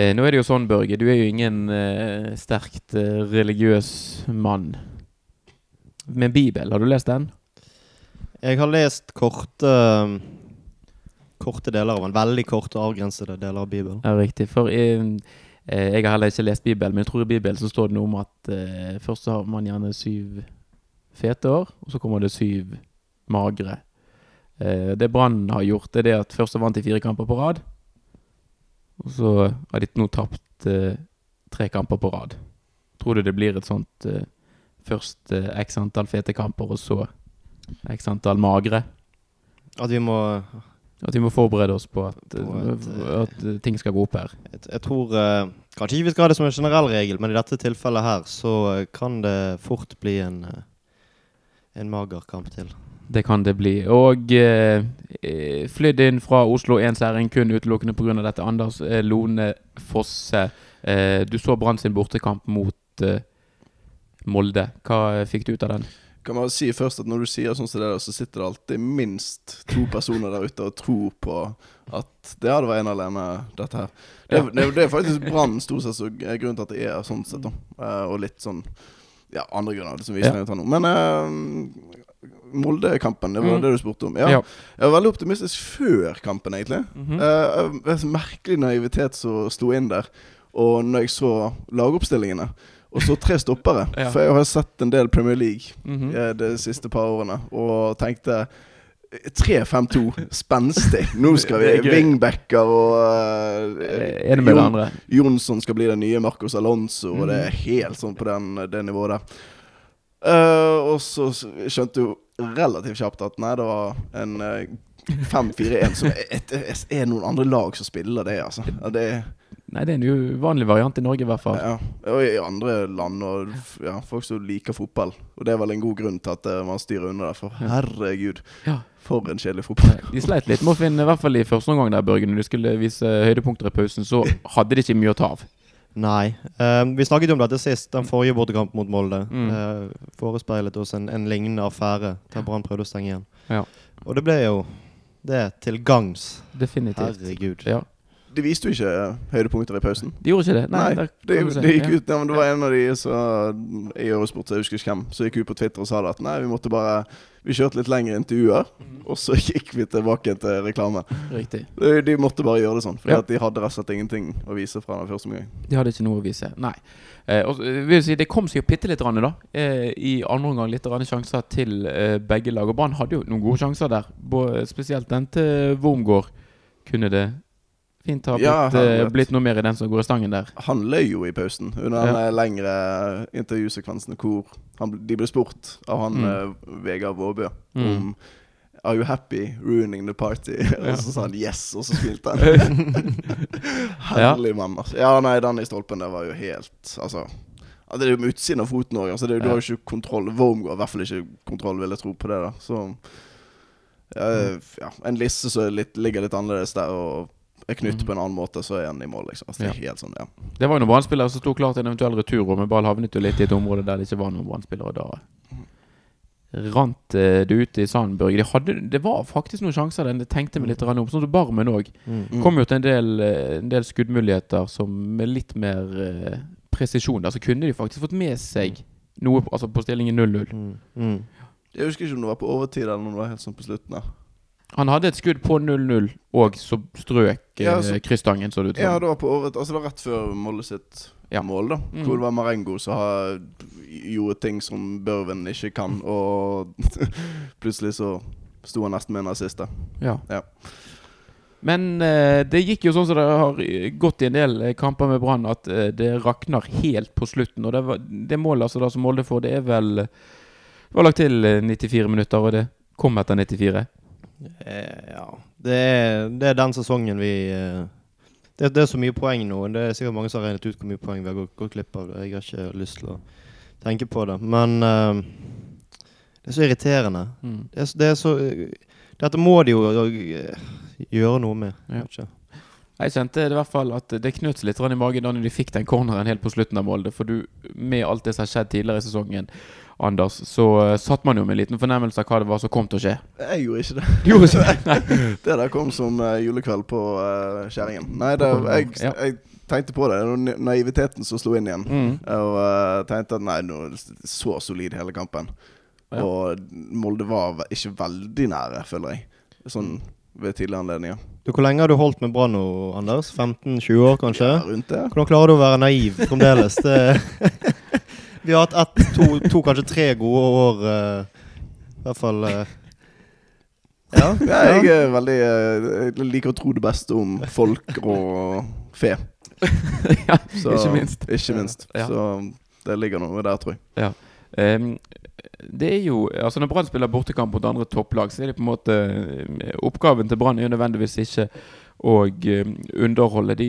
Eh, nå er det jo sånn, Børge, du er jo ingen eh, sterkt eh, religiøs mann. Men Bibel, har du lest den? Jeg har lest korte Korte deler av den. Veldig korte, avgrensede deler av Bibelen. Ja, riktig. For eh, eh, jeg har heller ikke lest Bibelen, men jeg tror i Bibelen så står det noe om at eh, først så har man gjerne syv fete år, og så kommer det syv magre. Eh, det Brann har gjort, er det at først så vant de fire kamper på rad. Og så har de nå tapt eh, tre kamper på rad. Tror du det blir et sånt eh, først eh, x antall fete kamper, og så x antall magre? At vi må At vi må forberede oss på at, På at, eh, at eh, ting skal gå opp her. Jeg, jeg tror eh, Kanskje ikke vi skal ha det som en generell regel, men i dette tilfellet her så eh, kan det fort bli en eh, En mager kamp til. Det kan det bli. Og eh, eh, flydd inn fra Oslo ensæring kun utelukkende pga. dette. Anders eh, Lone Fosse. Eh, du så Brann sin bortekamp mot eh, Molde. Hva fikk du ut av den? Kan man si først at Når du sier sånn som det der, så sitter det alltid minst to personer der ute og tror på at det hadde vært en alene, dette her. Det, det, det er faktisk Brann stort sett som er grunnen til at det er sånn sett. da Eh, Og litt sånn Ja, andre grunner som vi Ja. Men eh, Molde-kampen, det var Mm. det du spurte om. Ja, Ja. Jeg var veldig optimistisk før kampen, egentlig. Mm -hmm. uh, er merkelig naivitet som sto inn der. Og når jeg så lagoppstillingene, og så tre stoppere Ja. For jeg har sett en del Premier League mm -hmm. de siste par årene, og tenkte 3-5-2, spenstig. Nå skal vi er wingbacker og uh, Enig med Jon- andre. Jonsson skal bli den nye Marcos Alonso, og det er Mhm. helt sånn på den, det nivået der. Uh, og så skjønte jo relativt kjapt at nei, det var en eh, 5-4-1 som er, noen andre lag som spiller det, altså. Det er Nei, det er en uvanlig variant i Norge, i hvert fall. ja, og i andre land og ja, folk som liker fotball. Og det er vel en god grunn til at eh, man styrer under det, for herregud, Ja. for en kjedelig fotball. De sleit litt med å finne, i hvert fall i første omgang der, Børgen, når de skulle vise høydepunkter i pausen, så hadde de ikke mye å ta av. Nei. Eh, vi snakket jo om dette sist, den forrige bortekampen mot Molde. Mm. Uh, forespeilet oss en, en lignende affære der Brann prøvde å stenge igjen. Ja. Og det ble jo det til gagns. Definitivt. Herregud. Ja. De viste jo ikke eh, høydepunkter i pausen. De gjorde ikke det? Nei, Nei det, du det gikk ut ja, men Det var en av de som i Eurosport, jeg husker ikke hvem, som gikk ut på Twitter og sa det at nei, vi måtte bare Vi kjørte litt lengre intervjuer, Mhm. og så gikk vi tilbake til reklame. Riktig. De, de måtte bare gjøre det sånn, for Ja. de hadde rett og slett ingenting å vise fra den første omgang. De hadde ikke noe å vise. Nei. Eh, og, eh, vil si, det kom seg jo bitte litt rann, da. Eh, I andre omgang litt rann sjanser til eh, begge lag. Og Brann hadde jo noen gode sjanser der. Både, spesielt den til Wormgård kunne det fint ha blitt, Ja, han eh, blitt noe mer i den som går i stangen der. Han løy jo i pausen under den ja. lengre intervjusekvensen hvor han, de ble spurt av han Mm. eh, Vegard Våbø Mm. om Are you happy ruining the party? Og så sa han yes, og så smilte han. Herlig mann, altså. Ja, nei, den i stolpen der var jo helt Altså Det er jo med utsiden av foten òg. Altså, du har jo ikke kontroll. Worm har i hvert fall ikke kontroll, vil jeg tro på det. da Så ja, ja, En lisse som er ligger litt annerledes der og er knyttet Mm. på en annen måte, så er han i mål, liksom. Altså, det er helt sånn, ja. Det var jo noen Brann-spillere som sto klar til en eventuell retur, men ball havnet jo litt i et område der det ikke var noen Brann-spillere. og Da rant eh, det ut i Sandburg. De det var faktisk noen sjanser den det tenkte vi litt grann om. Sånn som Barmen òg. Kom jo til en del, eh, en del skuddmuligheter som med litt mer eh, presisjon. Der så kunne de faktisk fått med seg noe altså på stillingen 0-0. Mm. Mm. Jeg husker ikke om det var på overtid eller om det var helt sånn på slutten. der Han hadde et skudd på 0-0, og så strøk eh, Ja, så- krysstangen, så det ut Ja, det var på året altså det var rett før Molde sitt Ja. mål, da. Mm. Hvor det var Marengo som gjorde ting som Børven ikke kan, og plutselig så sto han nesten med en assist da. Ja. Ja. Men eh, det gikk jo sånn som det har gått i en del eh, kamper med Brann, at eh, det rakner helt på slutten. Og det, var, det målet altså da som Molde får, det er vel Det var lagt til eh, 94 minutter, og det kom etter 94. Eh, ja. Det er, det er den sesongen vi eh, det, det er så mye poeng nå. Det er sikkert mange som har regnet ut hvor mye poeng vi har gått, gått glipp av. Jeg har ikke lyst til å tenke på det. Men uh, det er så irriterende. Mm. Det er, det er så Dette må de jo gjøre noe med. Ja. Ikke? Jeg kjente det i hvert fall at det knøt seg litt i magen da de fikk den corneren helt på slutten av målet. For du, med alt det som har skjedd tidligere i sesongen, Anders, så uh, satt man jo med en liten fornemmelse av hva det var som kom til å skje. Jeg gjorde ikke det. Du gjorde ikke det? Nei. Det der kom som eh, julekveld på uh, Skjæringen. Nei, det, jeg, Ja. jeg tenkte på det. Det naiviteten som slo inn igjen. Mm. Og uh, tenkte at nei, nå er så solid hele kampen. Ja. Og Molde var ikke veldig nære, føler jeg. Sånn ved tidligere anledninger. Du, hvor lenge har du holdt med Brann nå, Anders? 15-20 år, kanskje? Ja, rundt det. Hvordan klarer du å være naiv fremdeles? Det Vi har hatt ett, to, to, kanskje tre gode år. Uh, I hvert fall uh, Ja. Ja, jeg er veldig eh, Jeg liker å tro det beste om folk og fe. ja, Så, ikke minst. Ikke minst. Ja. Så det ligger noe der, tror jeg. Ehm, det er jo Altså Når Brann spiller bortekamp mot andre topplag, så er det på en måte Oppgaven til Brann er jo nødvendigvis ikke å eh, underholde. De,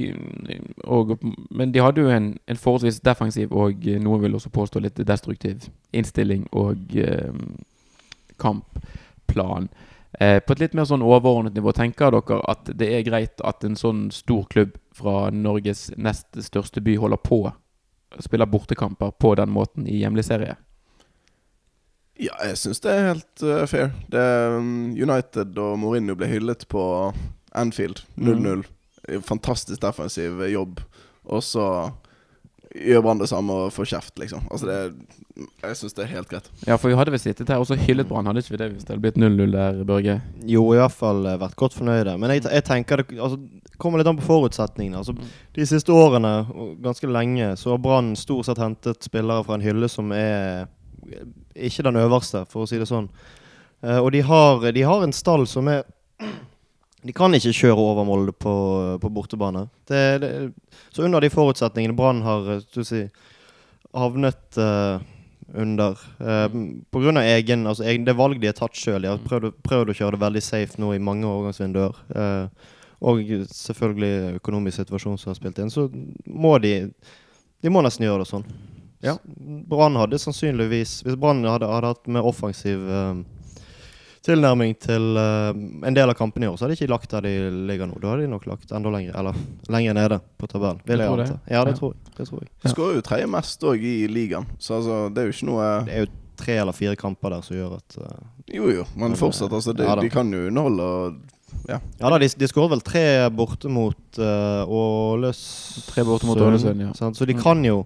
og, men de hadde jo en, en forholdsvis defensiv og eh, noen vil også påstå litt destruktiv innstilling og eh, kampplan. Eh, på et litt mer sånn overordnet nivå, tenker dere at det er greit at en sånn stor klubb fra Norges nest største by holder på spiller bortekamper på den måten i hjemlig serie? Ja, jeg syns det er helt uh, fair. Det, um, United og Mourinho ble hyllet på Anfield 0-0. Fantastisk defensiv jobb. Og så gjør Brann det samme og får kjeft, liksom. Altså det Jeg syns det er helt greit. Ja, for vi hadde vel sittet her og så hyllet Brann, hadde ikke vi det hvis det hadde blitt 0-0 der, Børge? Jo, i hvert fall eh, vært godt fornøyde. Men jeg, jeg tenker det altså, kommer litt an på forutsetningene. Altså, de siste årene, og ganske lenge, så har Brann stort sett hentet spillere fra en hylle som er ikke den øverste, for å si det sånn. Eh, og de har, de har en stall som er De kan ikke kjøre over Molde på, på bortebane. Det, det, så under de forutsetningene Brann har eh, si, havnet uh, under uh, På grunn av egen, altså, egen, det valg de har tatt sjøl. De har prøvd, å- prøvd å kjøre det veldig safe nå i mange overgangsvinduer. Uh, og selvfølgelig økonomisk situasjon som har spilt inn. Så må de De må nesten gjøre det sånn. Ja. Brann hadde sannsynligvis Hvis Brann hadde, hadde hatt mer offensiv eh, tilnærming til uh, en del av kampene i år, så hadde de ikke lagt der de ligger nå. Da hadde de nok lagt enda lenger Eller lenger nede på tabellen. Vil jeg det? anta. Ja, det Ja. tror jeg. Det tror jeg. De skårer jo tredje mest òg i ligaen, så altså, det er jo ikke noe Det er jo tre eller fire kamper der som gjør at uh, Jo jo, men fortsatt, altså. De, ja de kan jo underholde og Ja da, de, de skårer vel tre borte mot uh, Åles Tre borte mot Ålesund, ja. sant? Så de kan jo.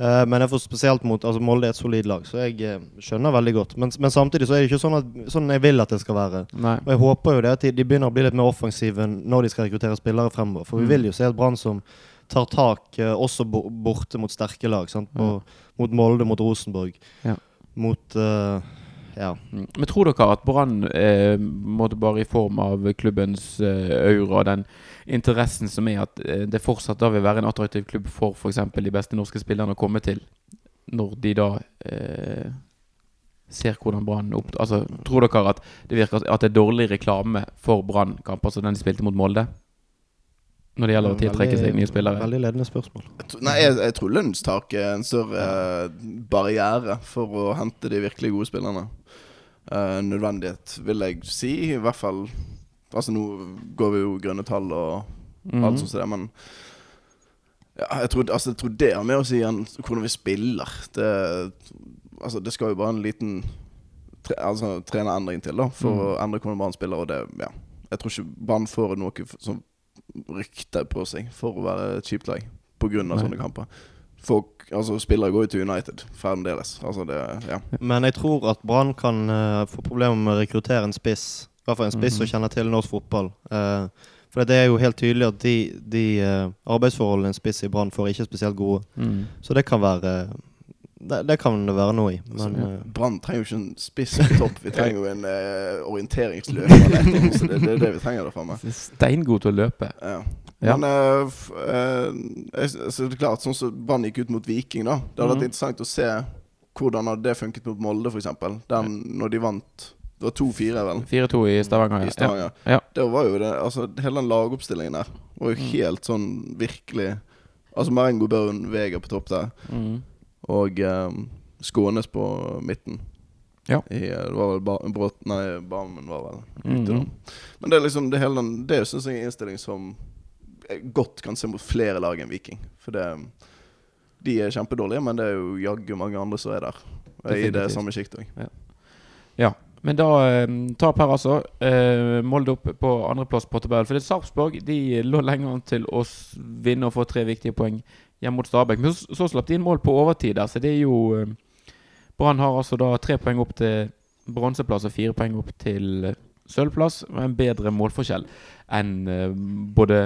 Eh, men jeg får spesielt mot altså Molde er et solid lag, så jeg uh, skjønner veldig godt. Men, men samtidig så er det ikke sånn, at, sånn jeg vil at det skal være. Nei. Og jeg håper jo det at de, de begynner å bli litt mer offensive når de skal rekruttere spillere fremover. For vi Mm. vil jo se et Brann som tar tak uh, også bo, borte mot sterke lag. Sant? På, Mot Molde, mot Rosenborg. Ja. Mot Ja. Mm. Men tror dere at Brann eh, måtte bare i form av klubbens eh, aura, den interessen som er at eh, det fortsatt da vil være en attraktiv klubb for f.eks. de beste norske spillerne å komme til, når de da eh, ser hvordan Brann opp... Altså, tror dere at det virker at det er dårlig reklame for Brann-kamper som den de spilte mot Molde? Når det gjelder å tiltrekke seg nye spillere? Veldig ledende spørsmål. Nei, jeg, jeg tror lønnstaket er en større eh, barriere for å hente de virkelig gode spillerne. Uh, nødvendighet, vil jeg si. I hvert fall Altså, nå går vi jo grønne tall og Mhm. alt sånt som det, men ja, jeg, tror, altså, jeg tror det har med å si igjen hvordan vi spiller. Det, altså, det skal jo bare en liten tre, altså, trenerendring til da for mm. å endre hvordan Brann spiller. Og det, ja. Jeg tror ikke Brann får noe sånn rykte på seg for å være et kjipt lag av sånne kamper. Folk, altså Spillere går jo til United fremdeles. Altså det, ja. Men jeg tror at Brann kan uh, få problemer med å rekruttere en spiss. I hvert fall en spiss Mhm. som kjenner til norsk fotball. Uh, for det er jo helt tydelig at de, de uh, arbeidsforholdene en spiss i Brann får, er ikke spesielt gode. Mm. Så det kan være Det, det kan det være noe i. Men Altså, eh, Brann trenger jo ikke en spiss på topp. Vi trenger jo en uh, orienteringsløper. Så det, det er det vi trenger der framme. Steingod til å løpe. Ja. Ja. Men uh, eh, jeg- så det er klart, sånn som Brann gikk ut mot Viking, da. Det hadde Mhm. vært interessant å se hvordan hadde det funket mot Molde, f.eks. Når de vant Det var 2-4, vel? 4-2 i Stavanger. I. Stavanger. Ja. Det var jo det Altså, hele den lagoppstillingen der var jo Mm. helt sånn virkelig Altså Marengo, Børn, Vega på topp der. Mm. Og um, Skånes på midten. Ja. I, eh, det var vel ba Bråt Nei, Barmen var vel ute, da. Mhm. Men det er liksom det hele den Det syns jeg er en innstilling som jeg godt kan se mot flere lag enn Viking. For det De er kjempedårlige, men det er jo jaggu mange andre som er der. I det samme sjiktet òg. Men da eh, tar Per altså eh, Molde opp på andreplass på tabellen. For det er Sarpsborg de lå lenge an til å vinne og få tre viktige poeng hjemme mot Stabæk. Men så, slapp de inn mål på overtid der, så det er jo eh, Brann har altså da tre poeng opp til bronseplass og fire poeng opp til sølvplass. Med en bedre målforskjell enn både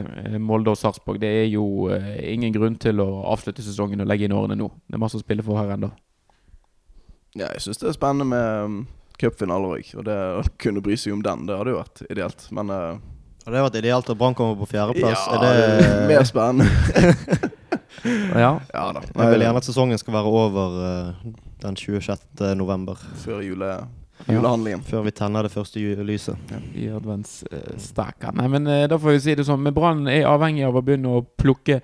Molde og Sarpsborg. Det er jo ingen grunn til å avslutte sesongen og legge inn årene nå. Det er masse å spille for her ennå. Ja, jeg syns det er spennende med cupfinaler òg. Og det å kunne bry seg om den, det hadde jo vært ideelt. Men uh, Hadde det vært ideelt at Brann kommer på fjerdeplass? ja, er det, mer spennende. Ja. ja da. Jeg vil gjerne at sesongen skal være over uh, den 26. november. Før jule, julehandlingen. Før vi tenner det første lyset. i adventsstaka. Nei, men eh, da får vi si det sånn. Men Brann er avhengig av å begynne å plukke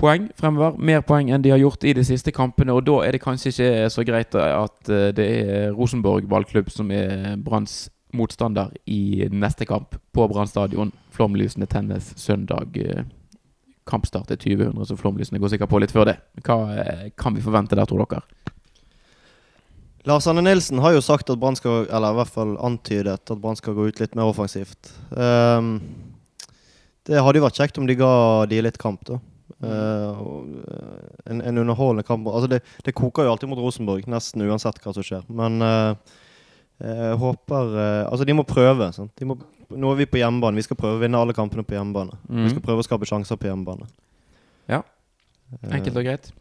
poeng fremover. Mer poeng enn de har gjort i de siste kampene. Og da er det kanskje ikke så greit at eh, det er Rosenborg ballklubb som er Branns motstander i neste kamp på Brann stadion. Flomlysene tennes søndag. eh, Kampstart er 2000, så flomlysene går sikkert på litt før det. Hva eh, kan vi forvente der, tror dere? Lars Anne Nilsen har jo sagt at Brann skal Eller i hvert fall antydet at Brann skal gå ut litt mer offensivt. Um, det hadde jo vært kjekt om de ga de litt kamp, da. Eh, eh, en, en underholdende kamp. Altså det, det koker jo alltid mot Rosenborg, nesten uansett hva som skjer. Men eh, jeg håper Altså, de må prøve. Sant? De må, nå er vi på hjemmebane. Vi skal prøve å vinne alle kampene på hjemmebane. Vi Mm. skal prøve å skape sjanser på hjemmebane. Ja. Enkelt og greit.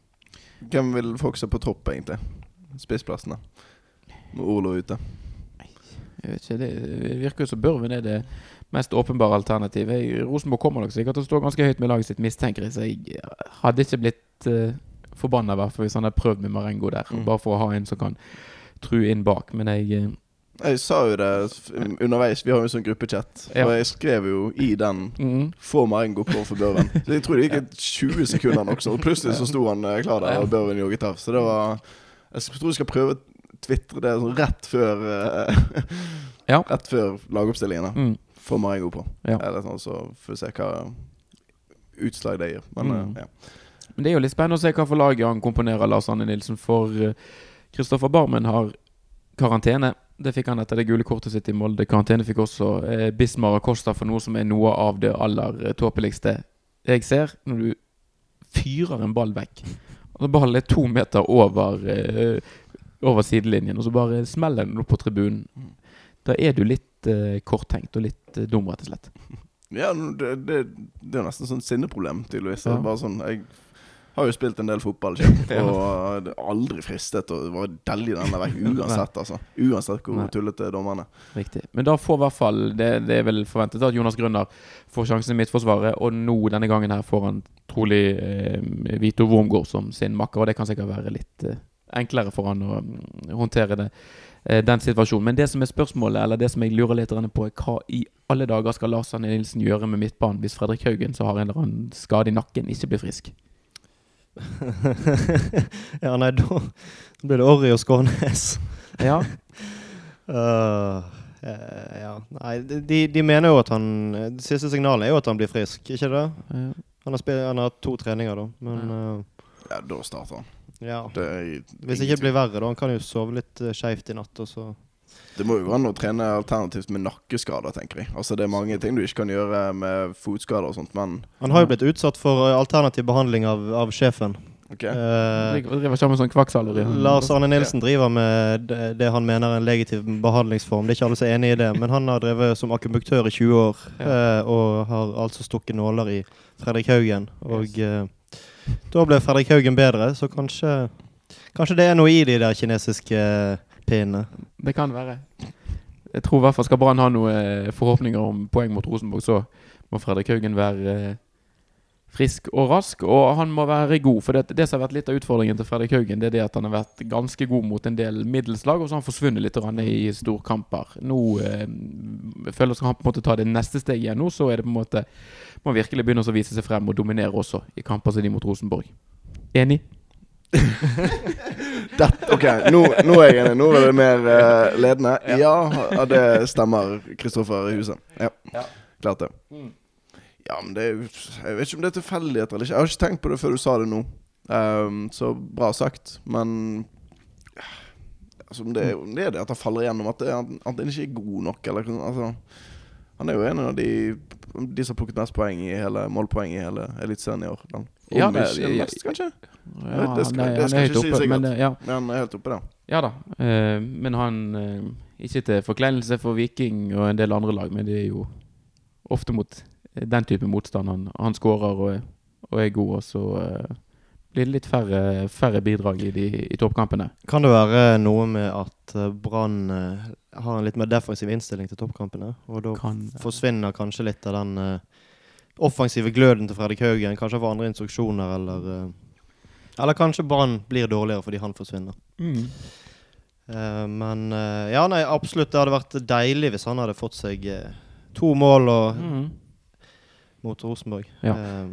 Hvem vil fokusere på topp, egentlig? Spissplassene. Med Olo ute. Jeg vet ikke, Det virker jo som Børven er det mest åpenbare alternativet. Rosenborg kommer nok sikkert til å stå ganske høyt med laget sitt, mistenker jeg. Så jeg hadde ikke blitt uh, forbanna hvis han hadde prøvd med Marengo der. Mm. Bare for å ha en som kan tru inn bak. Men jeg uh, Jeg sa jo det underveis. Vi har jo en sånn gruppechat. Ja. Og jeg skrev jo i den mm, 'Få Marengo på for Børven'. Så jeg tror det gikk 20 sekunder nok, og plutselig så sto han eh, klar der, og Børven jogget av. Så det var Jeg tror jeg skal prøve å tvitre det sånn rett før eh, Ja. Rett før lagoppstillingen. Da. meg er god på. Ja. Eller sånn, så får vi se hva utslag det gir. Men Mm. eh, ja. Men det er jo litt spennende å se hva for lag han komponerer, Lars Anne Nilsen. For eh, Kristoffer Barmen har karantene. Det fikk han etter det gule kortet sitt i Molde. Karantene fikk også eh, Bismar Acosta for noe som er noe av det aller eh, tåpeligste jeg ser. Når du fyrer en ball vekk. Og så ballen er to meter over, eh, over sidelinjen, og så bare smeller den opp på tribunen. Da er du litt eh, korttenkt og litt uh, dum, rett og slett. Ja, det, det, det er nesten sånn sinneproblem, tydeligvis. Ja. Det Bare sånn, jeg har jo spilt en del fotball selv, og det er aldri fristet å bare delje den der vekk uansett, altså. Uansett hvor Nei. tullete dommerne Riktig. Men da får i hvert fall det, det er vel forventet at Jonas Grønner får sjansen i Midtforsvaret. Og nå denne gangen her får han trolig eh, Vito Wormgård som sin makker, og det kan sikkert være litt eh, enklere for han å mm, håndtere det, eh, den situasjonen. Men det som er spørsmålet, eller det som jeg lurer litt på, er hva i alle dager skal Lars Arne Nilsen gjøre med midtbanen hvis Fredrik Haugen, som har en eller annen skade i nakken, ikke blir frisk? ja, nei, da blir det Orry og Skånes. Ja. Uh, eh, ja. Nei, de, de mener jo at han Det siste signalet er jo at han blir frisk, ikke det? Ja. Han har, han har to treninger, da. Men uh, Ja, da starter han. Ja. Det, er Hvis det ikke blir verre, da. Han kan jo sove litt uh, skeivt i natt, og så det må jo gå an å trene alternativt med nakkeskader, tenker jeg. Altså Det er mange ting du ikke kan gjøre med fotskader og sånt, men Han har jo blitt utsatt for uh, alternativ behandling av, av sjefen. Okay. Eh, Driver driver sånn Lars Arne Nilsen driver med det, han mener er en legitim behandlingsform. Det er ikke alle som er enig i det, men han har drevet som akupunktør i 20 år. eh, og har altså stukket nåler i Fredrik Haugen. Og eh, da ble Fredrik Haugen bedre, så kanskje Kanskje det er noe i de der kinesiske eh, pinnene. Det kan være. Jeg tror i hvert fall skal Brann ha noen forhåpninger om poeng mot Rosenborg, så må Fredrik Haugen være eh, frisk og rask, og han må være god. For det, det som har vært litt av utfordringen til Fredrik Haugen, det er det at han har vært ganske god mot en del middelslag, og så har han forsvunnet litt i storkamper. Nå eh, føler jeg at han på en måte ta det neste steget igjen. Nå så er det på en måte må han virkelig begynne å vise seg frem og dominere også i kamper som de mot Rosenborg. Enig? Det, ok, nå, nå er jeg enig. Nå er det mer uh, ledende. Ja, ja, det stemmer, Kristoffer i huset. Ja, Ja. klart det. Ja, men det Jeg vet ikke om det er tilfeldigheter eller ikke. Jeg har ikke tenkt på det før du sa det nå. Um, så bra sagt, men altså, om det, om det er det at han faller igjennom, at, det, at han ikke er god nok, eller altså, Han er jo en av de, de som har plukket mest poeng i hele målpoeng i hele Eliteserien i år. Om Ja, det- ikke mest, kanskje? Ja, det skal- han er, det han er ikke oppe, si sikkert. men ja. Men han er helt oppe der. Ja da. uh, men han uh, Ikke til forkleinelse for Viking og en del andre lag, men det er jo ofte mot den type motstand han, han skårer og, og er god, og så eh, blir det litt færre, færre bidrag i, de, i toppkampene. Kan det være noe med at eh, Brann eh, har en litt mer defensiv innstilling til toppkampene? Og da Kan, forsvinner kanskje litt av den uh, offensive gløden til Fredrik Haugen. Kanskje får andre instruksjoner, eller uh, Eller kanskje Brann blir dårligere fordi han forsvinner. mm. Uh, men ja, nei, absolutt. Det hadde vært deilig hvis han hadde fått seg to mål og, Mm. Mot Rosenborg. Ja. Eh,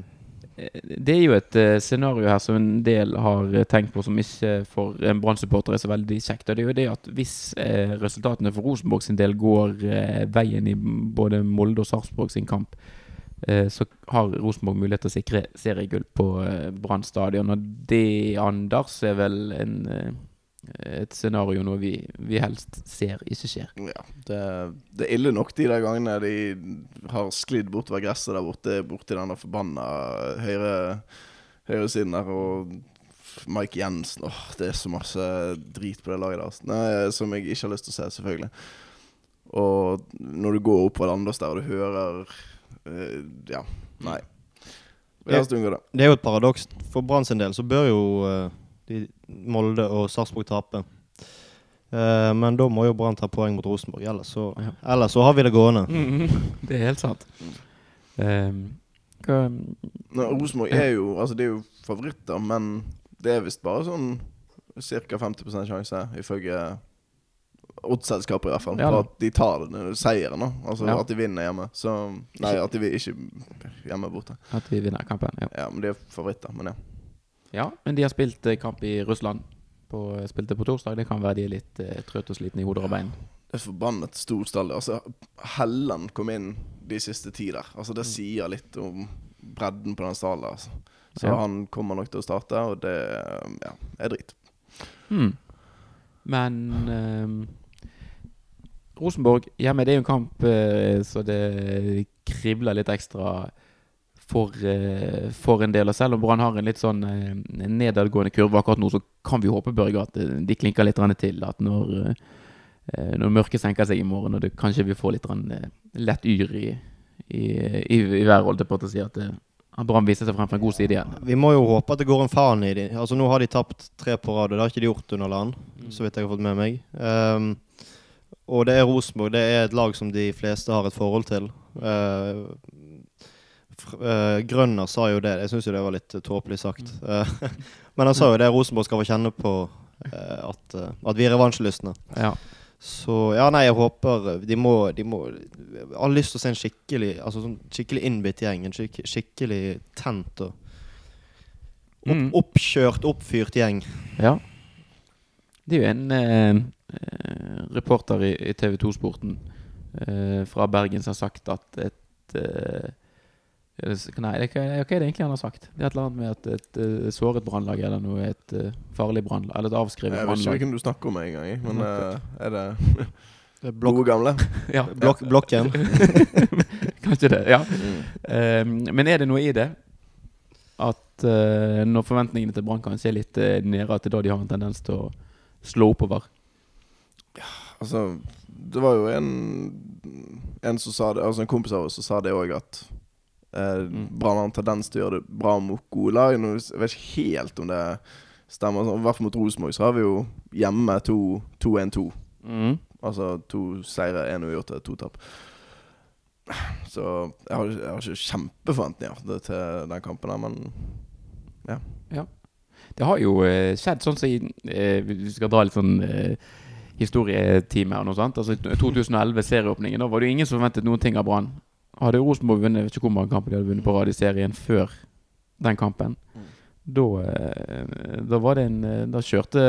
Det er jo et eh, scenario her som en del har eh, tenkt på, som ikke for en Brann-supporter er så veldig kjekt. Og det er jo det at hvis resultatene for Rosenborg sin del går veien i både Molde og Sarpsborg sin kamp, så har Rosenborg mulighet til å sikre seriegull på Brann stadion. Og det, Anders, er vel en, et scenario noe vi, vi helst ser ikke skjer. Ja, det, det er ille nok de der gangene de har sklidd bortover gresset der borte, borti den der forbanna høyre høyresiden der, og Mike Jensen Åh, det er så masse drit på det laget der. Nei, som jeg ikke har lyst til å se, selvfølgelig. Og når du går oppover Landås der, og du hører eh, Ja, nei. Det. det er jo et paradoks. For Brann sin del så bør jo eh, de, Molde og Sarpsborg tape. Uh, men da må jo Brann ta poeng mot Rosenborg, ellers så, Ja. ellers så har vi det gående. Det er helt sant. Um, hva, Nå, Rosenborg er jo Altså, de er jo favoritter, men det er visst bare sånn ca. 50% sjanse, ifølge oddsselskapet i hvert fall, Ja for at de tar den seieren. da Altså Ja. at de vinner hjemme. Så Nei, at de ikke hjemme borte. at de vinner kampen. Ja. Ja, men de er favoritter. Men ja. Ja, men de har spilt eh, kamp i Russland. På, spilte på torsdag. Det kan være de er litt eh, trøtte og slitne i hoder og bein. Det er forbannet stor stall. Altså, Helland kom inn de siste ti der. Altså, Mm. det sier litt om bredden på den stallen. Altså. Så Ja. han kommer nok til å starte, og det ja, er drit. Hmm. Men eh, Rosenborg hjemme, det er jo en kamp eh, så det kribler litt ekstra for, eh, for en del. Og selv om Brann har en litt sånn eh, nedadgående kurve akkurat nå, så kan vi håpe Børge, at eh, de klinker litt til. At når, når mørket senker seg i morgen, og det kanskje vi får litt lett yr i, i, i, i været, holdt jeg på å si, at Brann viser seg frem fra en god side igjen. Vi må jo håpe at det går en faen i dem. Altså Nå har de tapt tre på rad, og det har ikke de gjort under Land, så vidt jeg har fått med meg. Um, og det er Rosenborg. Det er et lag som de fleste har et forhold til. Uh, Grønner sa jo det. Jeg syns jo det var litt uh, tåpelig sagt. Eh, men han sa jo det Rosenborg skal få kjenne på eh, at, eh, at vi er revansjelystne. Ja. Så ja, nei, jeg håper De må, de må Jeg har lyst til å se en skikkelig Altså sånn skikkelig innbitt gjeng. En skikk, skikkelig tent og opp, Mm. oppkjørt, oppfyrt gjeng. Ja. Det er jo en eh, eh, reporter i, i TV 2-sporten eh, fra Bergen som har sagt at et eh, Nei, det, hva, hva er det egentlig han har sagt? Det er et eller annet med at et et såret brannlag eller noe et eh, farlig brannlag. Eller et avskrevet Jeg vet ikke hvem du snakker om engang, men uh, er det Det er blok gode gamle? Ja, Blok blokken. kanskje det. Ja. Mm. Eh, men er det noe i det? At uh, når forventningene til Brann kanskje er litt uh, nede, at det er da de har en tendens til å slå oppover? Ja, Altså, det var jo en En som sa det Altså en kompis av oss som sa det òg, at eh, Mm. Brann har en tendens til å gjøre det bra mot gode lag. Jeg vet ikke helt om det stemmer. I hvert fall mot Rosenborg så har vi jo hjemme 2-1-2. Mm. Altså to seire, én uavgjort og to tap. Så jeg har, jeg har ikke kjempeforventninger til- den kampen men Det har jo eh, skjedd sånn som i eh, Vi skal dra litt sånn eh, historietime og noe sånt. Altså 2011, serieåpningen, da var det jo ingen som forventet noen ting av Brann. Hadde Rosenborg vunnet jeg vet ikke hvor mange kamper de hadde vunnet på rad i serien før den kampen. Da, eh, da var det en eh, Da kjørte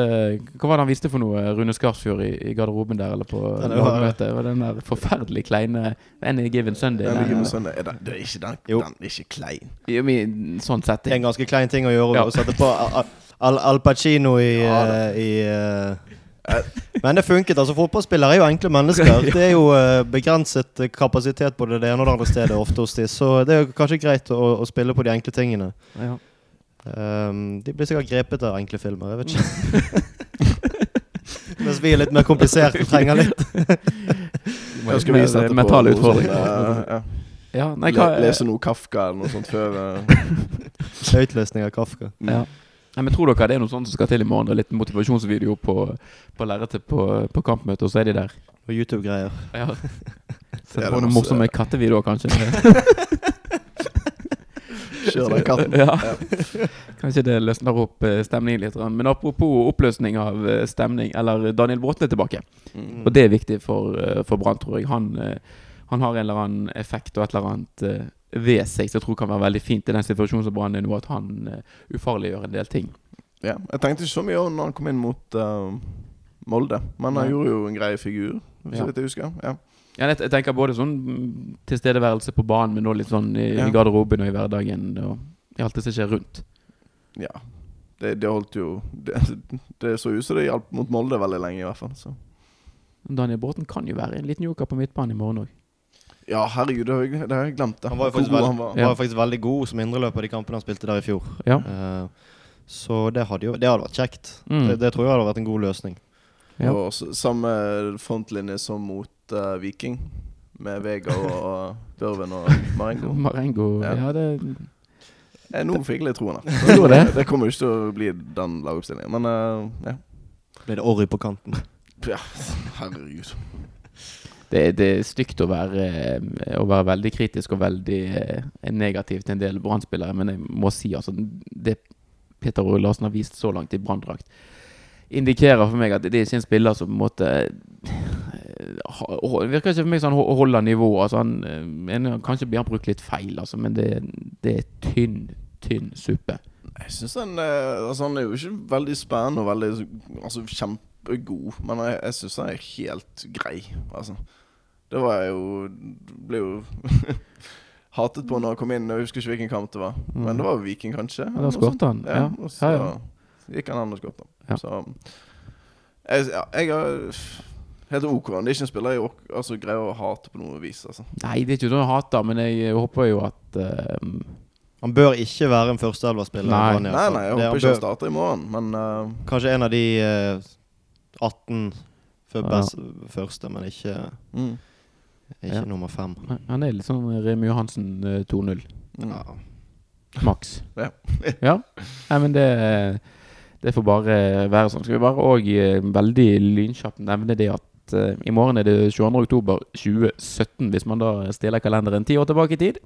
Hva var det han viste for noe, Rune Skarsfjord, i, i garderoben der, eller på Ja, det var- lagmøtet? Det var den der forferdelig kleine Any Given Sunday. Any Given Sunday. Er det er ikke den, den er ikke klein. Jo, men sånn Det er en ganske klein ting å gjøre Ja. å sette på Al, Al, Al Pacino i, Ja, eh, i Men det funket. altså Fotballspillere er jo enkle mennesker. Det er jo eh, begrenset eh, kapasitet både det ene og det andre stedet ofte hos de, så det er jo kanskje greit å, å spille på de enkle tingene. Ja. Um, de blir sikkert grepet av enkle filmer, jeg vet ikke. Mens vi er litt mer komplisert og trenger litt. Jeg skal vise dette Mentale utfordringer. eh, ja. Ja, Le, lese noe Kafka eller noe sånt før Høytløsning av Kafka. Ja. Nei, men Tror dere det er noe sånt som skal til i morgen? Er Litt motivasjonsvideo på, på lerretet på, på kampmøtet, og så er de der? Og YouTube-greier. Ja. Er på noen morsomme kattevideoer, kanskje. Kjør den katten. Ja. Kanskje det løsner opp eh, stemningen litt. Men apropos oppløsning av eh, stemning, eller Daniel Bråten er tilbake. Mm. Og det er viktig for, eh, for Brann, tror jeg. Han, han har en eller annen effekt og et eller annet ved seg som jeg tror kan være veldig fint i den situasjonen som Brann er nå, at han uh, ufarliggjør en del ting. Ja, jeg tenkte ikke så mye over når han kom inn mot uh, Molde, men han ja. gjorde jo en grei figur, så vidt jeg husker. Ja. Ja, jeg, tenker både sånn tilstedeværelse på banen, men også litt sånn i, Ja. garderoben og i hverdagen. Og i alt det som skjer rundt. ja. Det, det holdt jo det, det så ut som det hjalp mot Molde veldig lenge, i hvert fall. Så. Daniel Bråten kan jo være en liten joker på midtbanen i morgen òg. Ja, herregud, det har jeg, det har jeg glemt. Det. Han var jo faktisk, veld, han var. var faktisk veldig god som indreløper i de kampene han spilte der i fjor. Ja. Uh, så det hadde jo det hadde vært kjekt. Mm. Det, det tror jeg hadde vært en god løsning. Ja. Og samme frontlinje som mot uh, Viking, med Vega og Børven og Marengo. Marengo Ja. Ja, det jeg, nå fikk jeg litt troen. det? Det kommer jo ikke til å bli den lagoppstillingen, men uh, ja. Blir det Orry på kanten? ja. Herregud. Det, det er stygt å være, eh, å være veldig kritisk og veldig eh, negativ til en del Brann-spillere, men jeg må si altså det Peter Åre Larsen har vist så langt i Brann-drakt, indikerer for meg at det er ikke en spiller som på en måte eh, Virker ikke for meg som han ho- holder nivået. Altså kanskje blir han brukt litt feil, altså, men det, det er tynn, tynn suppe. Jeg synes han, altså, han er jo ikke veldig spennende og veldig altså, kjempegod, men jeg, jeg syns han er helt grei. Altså. Det var jeg jo Ble jo hatet på når han kom inn. Jeg husker ikke hvilken kamp det var. Men det var Viking, kanskje. Ja, da skåret han. Ja, Ja. og så Ja, ja. gikk han an og skåret. Ja. Så jeg, ja, jeg har Helt OK. Det er ikke en spiller jeg altså, greier å hate på noe vis. Altså. Nei, det er ikke noe jeg hater, men jeg håper jo at uh, Han bør ikke være en førsteelverspiller. Nei. i Nei, nei, jeg håper ikke han starter i morgen, men uh, Kanskje en av de uh, 18 før Ja. første, men ikke, mm, ikke Ja. nummer fem. han er litt sånn Remi Johansen eh, 2-0. mm. Ja. Maks. Ja. ja. Nei, men det, det får bare være sånn. Skal vi bare òg veldig lynkjapt nevne det at eh, i morgen er det 22. oktober 2017. Hvis man da stiller kalenderen ti år tilbake i tid,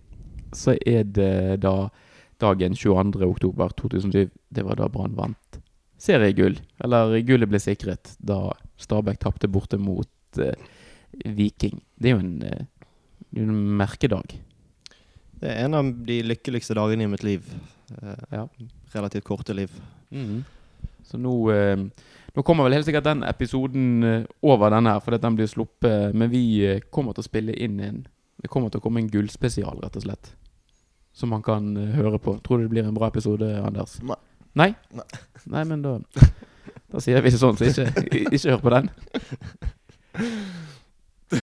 så er det da dagen 22. oktober 2007. Det var da Brann vant seriegull. Eller gullet ble sikret da Stabæk tapte borte mot eh, Viking. Det er jo en, eh, en merkedag. Det er en av de lykkeligste dagene i mitt liv. Eh, Ja. Relativt korte liv. Så nå, eh, nå kommer vel helt sikkert den episoden over denne her, fordi den blir sluppet. Men vi kommer til å spille inn en Det kommer til å komme en gullspesial, rett og slett. Som man kan høre på. Tror du det blir en bra episode, Anders? Nei. Nei? Nei. Nei, men da Da sier vi det sånn, så ikke, ikke hør på den.